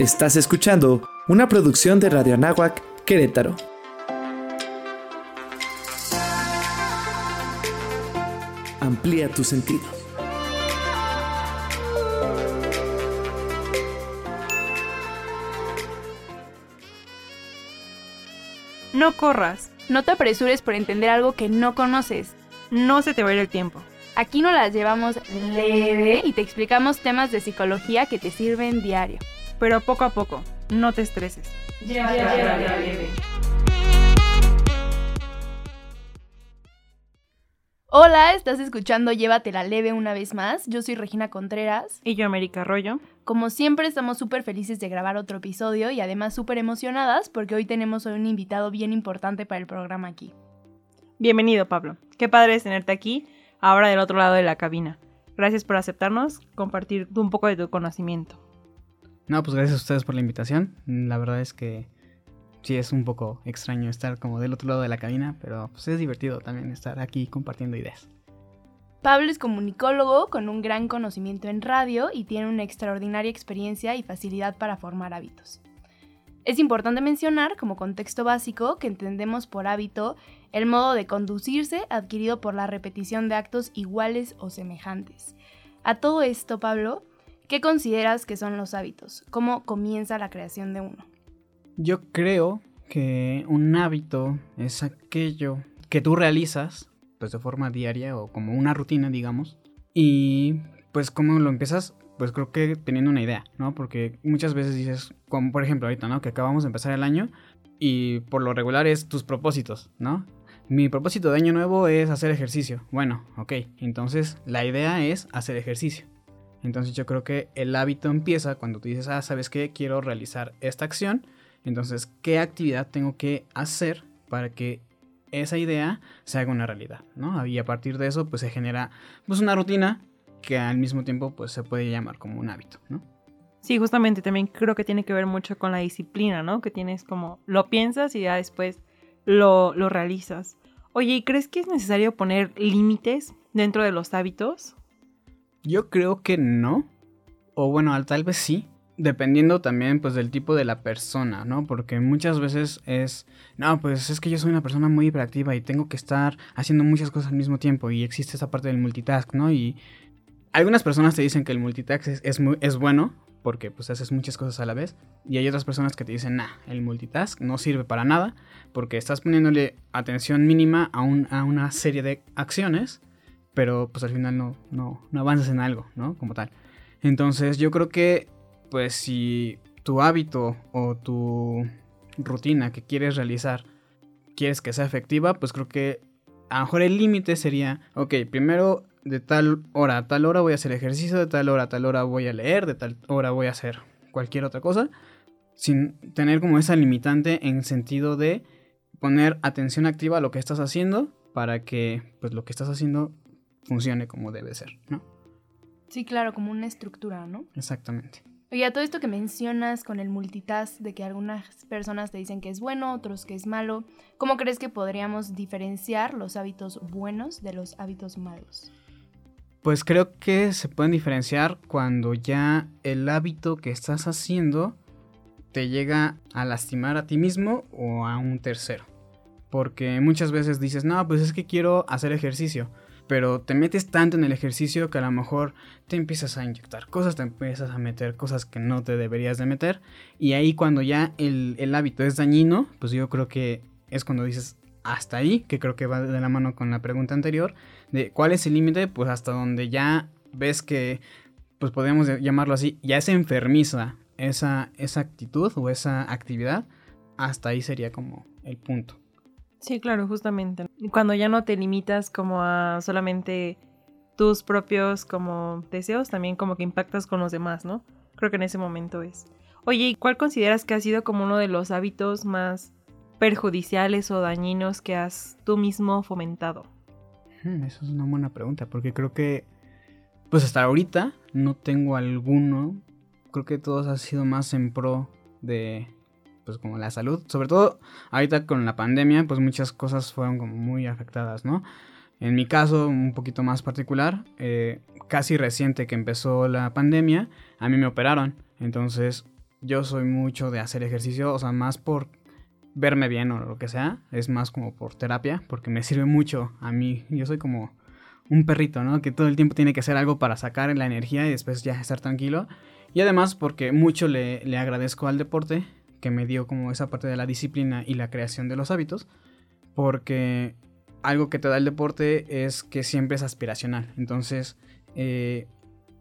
Estás escuchando una producción de Radio Anáhuac, Querétaro. Amplía tu sentido. No corras. No te apresures por entender algo que no conoces. No se te va a ir el tiempo. Aquí no las llevamos leve y te explicamos temas de psicología que te sirven diario. Pero poco a poco, no te estreses. Hola, estás escuchando Llévatela leve una vez más. Yo soy Regina Contreras. Y yo, América Arroyo. Como siempre, estamos súper felices de grabar otro episodio y además súper emocionadas porque hoy tenemos a un invitado bien importante para el programa aquí. Bienvenido, Pablo. Qué padre es tenerte aquí, ahora del otro lado de la cabina. Gracias por aceptarnos, compartir un poco de tu conocimiento. No, pues gracias a ustedes por la invitación. La verdad es que sí es un poco extraño estar como del otro lado de la cabina, pero pues es divertido también estar aquí compartiendo ideas. Pablo es comunicólogo con un gran conocimiento en radio y tiene una extraordinaria experiencia y facilidad para formar hábitos. Es importante mencionar como contexto básico que entendemos por hábito el modo de conducirse adquirido por la repetición de actos iguales o semejantes. A todo esto, Pablo, ¿qué consideras que son los hábitos? ¿Cómo comienza la creación de uno? Yo creo que un hábito es aquello que tú realizas pues de forma diaria o como una rutina, digamos, y pues cómo lo empiezas pues creo que teniendo una idea, ¿no? Porque muchas veces dices, como por ejemplo ahorita, ¿no? Que acabamos de empezar el año y por lo regular es tus propósitos, ¿no? Mi propósito de año nuevo es hacer ejercicio. Bueno, ok, entonces la idea es hacer ejercicio. Entonces yo creo que el hábito empieza cuando tú dices, ah, ¿sabes qué? Quiero realizar esta acción. Entonces, ¿qué actividad tengo que hacer para que esa idea se haga una realidad, ¿no? Y a partir de eso, pues se genera pues una rutina que al mismo tiempo pues se puede llamar como un hábito, ¿no? Sí, justamente también creo que tiene que ver mucho con la disciplina, ¿no? Que tienes como, lo piensas y ya después lo, lo realizas. Oye, ¿y crees que es necesario poner límites dentro de los hábitos? Yo creo que no. O bueno, tal vez sí. Dependiendo también pues del tipo de la persona, ¿no? Porque muchas veces es, no, pues es que yo soy una persona muy hiperactiva y tengo que estar haciendo muchas cosas al mismo tiempo y existe esa parte del multitask, ¿no? Y algunas personas te dicen que el multitask es, muy, es bueno porque pues haces muchas cosas a la vez y hay otras personas que te dicen, nah, el multitask no sirve para nada porque estás poniéndole atención mínima a, un, a una serie de acciones, pero pues al final no, no, no avanzas en algo, ¿no? Como tal. Entonces yo creo que pues si tu hábito o tu rutina que quieres realizar quieres que sea efectiva, pues creo que a lo mejor el límite sería, ok, primero de tal hora a tal hora voy a hacer ejercicio, de tal hora a tal hora voy a leer, de tal hora voy a hacer cualquier otra cosa, sin tener como esa limitante en sentido de poner atención activa a lo que estás haciendo para que pues lo que estás haciendo funcione como debe ser, ¿no? Sí, claro, como una estructura, ¿no? Exactamente. Oye, a todo esto que mencionas con el multitask, de que algunas personas te dicen que es bueno, otros que es malo, ¿cómo crees que podríamos diferenciar los hábitos buenos de los hábitos malos? Pues creo que se pueden diferenciar cuando ya el hábito que estás haciendo te llega a lastimar a ti mismo o a un tercero. Porque muchas veces dices, no, pues es que quiero hacer ejercicio. Pero te metes tanto en el ejercicio que a lo mejor te empiezas a inyectar cosas, te empiezas a meter cosas que no te deberías de meter. Y ahí cuando ya el, el hábito es dañino, pues yo creo que es cuando dices, hasta ahí, que creo que va de la mano con la pregunta anterior, de cuál es el límite, pues hasta donde ya ves que, pues podemos llamarlo así, ya es enfermiza esa, esa actitud o esa actividad, hasta ahí sería como el punto. Sí, claro, justamente. Cuando ya no te limitas como a solamente tus propios como deseos, también como que impactas con los demás, ¿no? Creo que en ese momento es. Oye, ¿y cuál consideras que ha sido como uno de los hábitos más perjudiciales o dañinos que has tú mismo fomentado? Hmm, Esa es una buena pregunta, porque creo que, pues hasta ahorita no tengo alguno. Creo que todos han sido más en pro de, pues como la salud. Sobre todo ahorita con la pandemia, pues muchas cosas fueron como muy afectadas, ¿no? En mi caso, un poquito más particular, eh, casi reciente que empezó la pandemia, a mí me operaron. Entonces, yo soy mucho de hacer ejercicio, o sea, más por verme bien o lo que sea, es más como por terapia, porque me sirve mucho a mí. Yo soy como un perrito, ¿no? Que todo el tiempo tiene que hacer algo para sacar la energía y después ya estar tranquilo. Y además porque mucho le, le agradezco al deporte, que me dio como esa parte de la disciplina y la creación de los hábitos, porque algo que te da el deporte es que siempre es aspiracional. Entonces, eh,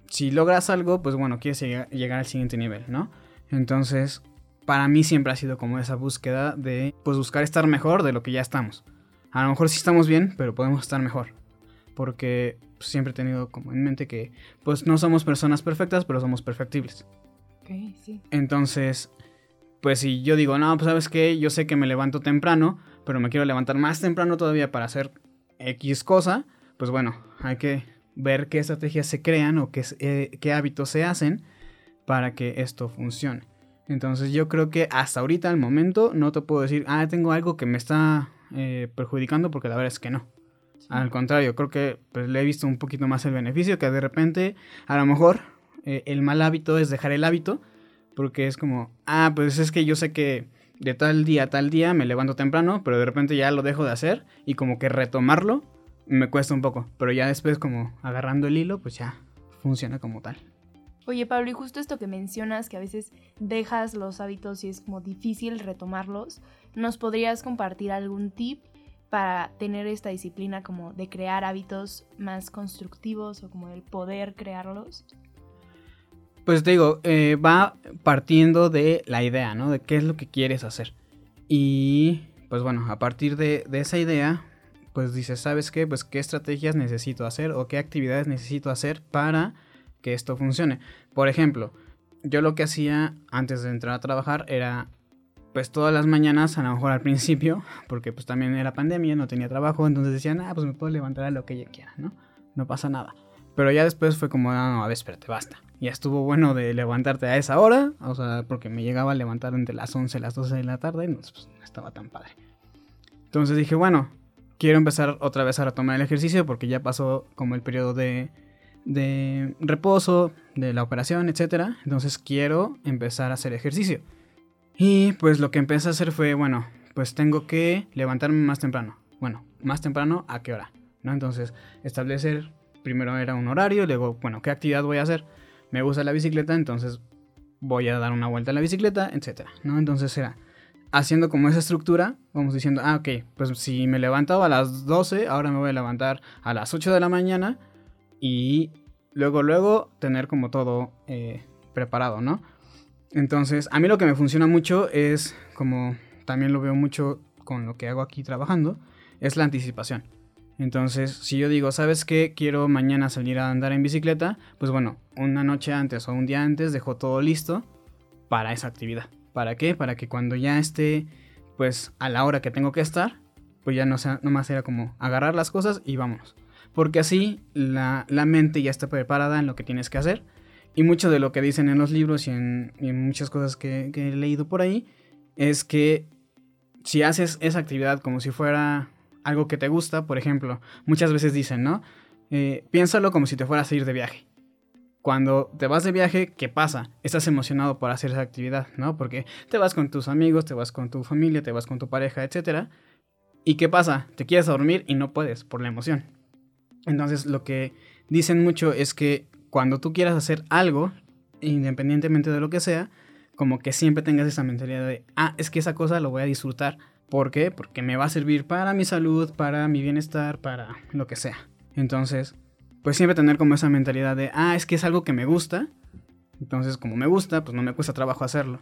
si logras algo, pues bueno, quieres llegar al siguiente nivel, ¿no? Entonces, para mí siempre ha sido como esa búsqueda de, pues buscar estar mejor de lo que ya estamos. A lo mejor sí estamos bien, pero podemos estar mejor. Porque siempre he tenido como en mente que, pues no somos personas perfectas, pero somos perfectibles. Ok, sí. Entonces, pues si yo digo, no, pues sabes qué, yo sé que me levanto temprano, pero me quiero levantar más temprano todavía para hacer X cosa, pues bueno, hay que ver qué estrategias se crean o qué, eh, qué hábitos se hacen para que esto funcione. Entonces yo creo que hasta ahorita, al momento, no te puedo decir, ah, tengo algo que me está eh, perjudicando porque la verdad es que no. Al contrario, creo que pues, le he visto un poquito más el beneficio, que de repente, a lo mejor, eh, el mal hábito es dejar el hábito, porque es como, ah, pues es que yo sé que de tal día a tal día me levanto temprano, pero de repente ya lo dejo de hacer y como que retomarlo me cuesta un poco, pero ya después como agarrando el hilo, pues ya funciona como tal. Oye Pablo, y justo esto que mencionas, que a veces dejas los hábitos y es como difícil retomarlos, ¿nos podrías compartir algún tip para tener esta disciplina como de crear hábitos más constructivos o como el poder crearlos? Pues te digo, eh, va partiendo de la idea, ¿no? De qué es lo que quieres hacer. Y pues bueno, a partir de, esa idea, pues dices, ¿sabes qué? Pues qué estrategias necesito hacer o qué actividades necesito hacer para que esto funcione. Por ejemplo, yo lo que hacía antes de entrar a trabajar era pues todas las mañanas, a lo mejor al principio, porque pues también era pandemia, no tenía trabajo, entonces decían, ah, pues me puedo levantar a lo que yo quiera, ¿no? No pasa nada. Pero ya después fue como, no, no, a ver, espérate, basta. Ya estuvo bueno de levantarte a esa hora, o sea, porque me llegaba a levantar entre las 11 y las 12 de la tarde, y pues, no estaba tan padre. Entonces dije, bueno, quiero empezar otra vez a retomar el ejercicio porque ya pasó como el periodo de, de reposo, de la operación, etc. Entonces quiero empezar a hacer ejercicio. Y pues lo que empecé a hacer fue, bueno, pues tengo que levantarme más temprano. Bueno, más temprano, ¿a qué hora? ¿No? Entonces, establecer, primero era un horario, luego, bueno, ¿qué actividad voy a hacer? Me gusta la bicicleta, entonces voy a dar una vuelta a la bicicleta, etc. ¿No? Entonces era haciendo como esa estructura, vamos diciendo, ah, ok, pues si me levantaba a las 12, ahora me voy a levantar a las 8 de la mañana y luego, luego tener como todo eh, preparado, ¿no? Entonces, a mí lo que me funciona mucho es, como también lo veo mucho con lo que hago aquí trabajando, es la anticipación. Entonces, si yo digo, ¿sabes qué? Quiero mañana salir a andar en bicicleta, pues bueno, una noche antes o un día antes dejo todo listo para esa actividad. ¿Para qué? Para que cuando ya esté, pues a la hora que tengo que estar, pues ya no sea, nomás era como agarrar las cosas y vámonos. Porque así la, la mente ya está preparada en lo que tienes que hacer y mucho de lo que dicen en los libros y en, muchas cosas que, he leído por ahí es que si haces esa actividad como si fuera algo que te gusta, por ejemplo, muchas veces dicen, ¿no? Eh, piénsalo como si te fueras a ir de viaje. Cuando te vas de viaje, ¿qué pasa? Estás emocionado por hacer esa actividad, ¿no? Porque te vas con tus amigos, te vas con tu familia, te vas con tu pareja, etc. ¿Y qué pasa? Te quieres dormir y no puedes por la emoción. Entonces lo que dicen mucho es que cuando tú quieras hacer algo, independientemente de lo que sea, como que siempre tengas esa mentalidad de, ah, es que esa cosa lo voy a disfrutar. ¿Por qué? Porque me va a servir para mi salud, para mi bienestar, para lo que sea. Entonces, pues siempre tener como esa mentalidad de, ah, es que es algo que me gusta. Entonces, como me gusta, pues no me cuesta trabajo hacerlo.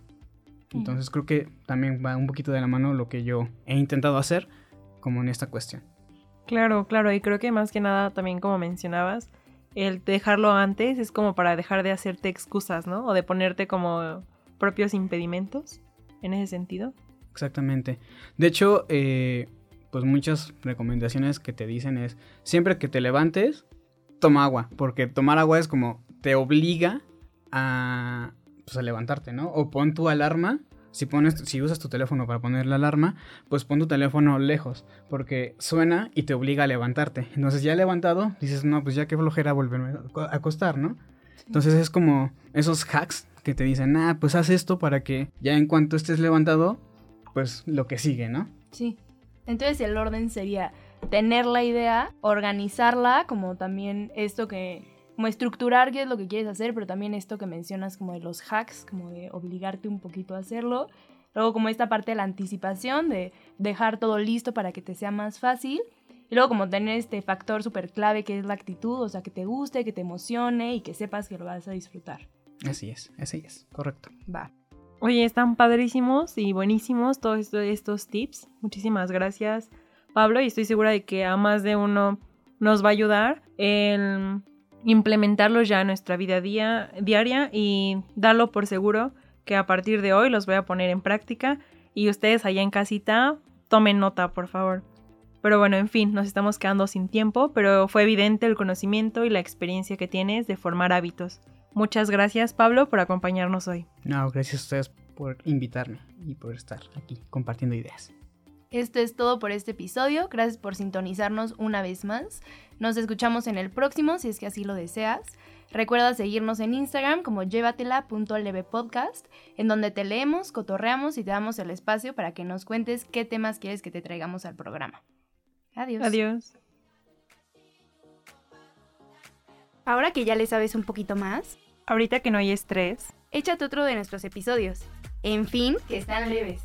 Entonces creo que también va un poquito de la mano lo que yo he intentado hacer como en esta cuestión. Claro, claro, y creo que más que nada también como mencionabas, el dejarlo antes es como para dejar de hacerte excusas, ¿no? O de ponerte como propios impedimentos en ese sentido. Exactamente. De hecho, eh, pues muchas recomendaciones que te dicen es, siempre que te levantes, toma agua, porque tomar agua es como te obliga a, pues, a levantarte, ¿no? O pon tu alarma si, pones, si usas tu teléfono para poner la alarma, pues pon tu teléfono lejos, porque suena y te obliga a levantarte. Entonces ya levantado, dices, no, pues ya qué flojera volverme a acostar, ¿no? Entonces es como esos hacks que te dicen, ah, pues haz esto para que ya en cuanto estés levantado, pues lo que sigue, ¿no? Sí. Entonces el orden sería tener la idea, organizarla, como también esto que, como estructurar qué es lo que quieres hacer, pero también esto que mencionas como de los hacks, como de obligarte un poquito a hacerlo. Luego como esta parte de la anticipación, de dejar todo listo para que te sea más fácil. Y luego como tener este factor súper clave que es la actitud, o sea, que te guste, que te emocione y que sepas que lo vas a disfrutar. Así es, así es, correcto. Va. Oye, están padrísimos y buenísimos todos esto- estos tips. Muchísimas gracias, Pablo, y estoy segura de que a más de uno nos va a ayudar el implementarlos ya en nuestra vida diaria y darlo por seguro que a partir de hoy los voy a poner en práctica y ustedes allá en casita tomen nota, por favor. Pero bueno, en fin, nos estamos quedando sin tiempo, pero fue evidente el conocimiento y la experiencia que tienes de formar hábitos. Muchas gracias, Pablo, por acompañarnos hoy. No, gracias a ustedes por invitarme y por estar aquí compartiendo ideas. Esto es todo por este episodio. Gracias por sintonizarnos una vez más. Nos escuchamos en el próximo, si es que así lo deseas. Recuerda seguirnos en Instagram como llévatela.levepodcast, en donde te leemos, cotorreamos y te damos el espacio para que nos cuentes qué temas quieres que te traigamos al programa. Adiós. Adiós. Ahora que ya le sabes un poquito más, Ahorita que no hay estrés, échate otro de nuestros episodios. En fin, que están leves.